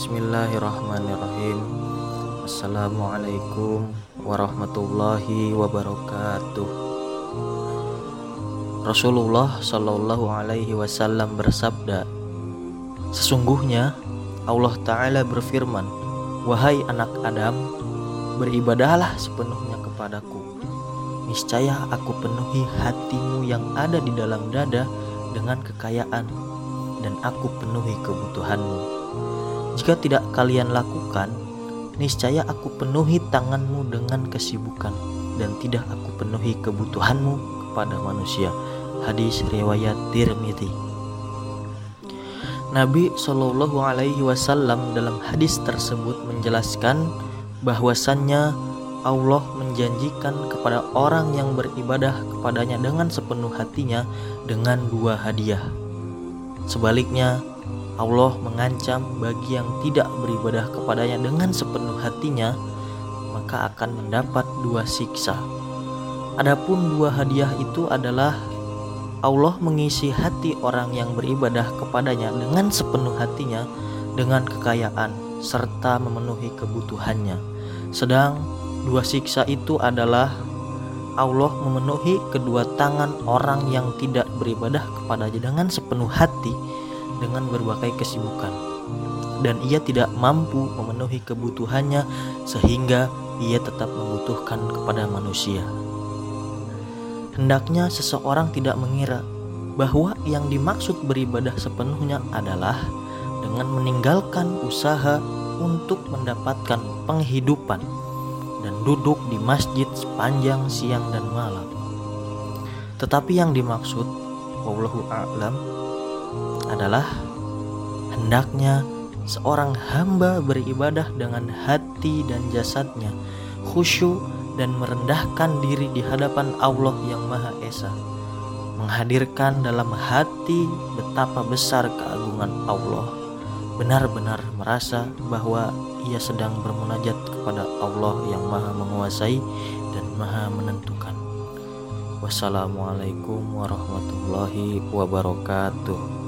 Bismillahirrahmanirrahim. Assalamualaikum warahmatullahi wabarakatuh. Rasulullah Shallallahu alaihi wasallam bersabda Sesungguhnya Allah Ta'ala berfirman Wahai anak Adam Beribadahlah sepenuhnya kepadaku. Niscaya aku penuhi hatimu yang ada di dalam dada dengan kekayaan dan aku penuhi kebutuhanmu. Jika tidak kalian lakukan, niscaya aku penuhi tanganmu dengan kesibukan dan tidak aku penuhi kebutuhanmu kepada manusia. Hadis riwayat Tirmidzi. Nabi Shallallahu Alaihi Wasallam dalam hadis tersebut menjelaskan bahwasannya Allah menjanjikan kepada orang yang beribadah kepadanya dengan sepenuh hatinya dengan dua hadiah. Sebaliknya, Allah mengancam bagi yang tidak beribadah kepadanya dengan sepenuh hatinya, maka akan mendapat dua siksa. Adapun dua hadiah itu adalah Allah mengisi hati orang yang beribadah kepadanya dengan sepenuh hatinya dengan kekayaan serta memenuhi kebutuhannya. Sedang dua siksa itu adalah Allah memenuhi kedua tangan orang yang tidak beribadah kepadanya dengan sepenuh hati dengan berbagai kesibukan dan ia tidak mampu memenuhi kebutuhannya sehingga ia tetap membutuhkan kepada manusia. Hendaknya seseorang tidak mengira bahwa yang dimaksud beribadah sepenuhnya adalah dengan meninggalkan usaha untuk mendapatkan penghidupan dan duduk di masjid sepanjang siang dan malam. Tetapi yang dimaksud wallahu a'lam adalah hendaknya seorang hamba beribadah dengan hati dan jasadnya khusyuk dan merendahkan diri di hadapan Allah yang Maha Esa menghadirkan dalam hati betapa besar keagungan Allah. Benar-benar merasa bahwa ia sedang bermunajat kepada Allah yang maha menguasai dan maha menentukan. Wassalamualaikum warahmatullahi wabarakatuh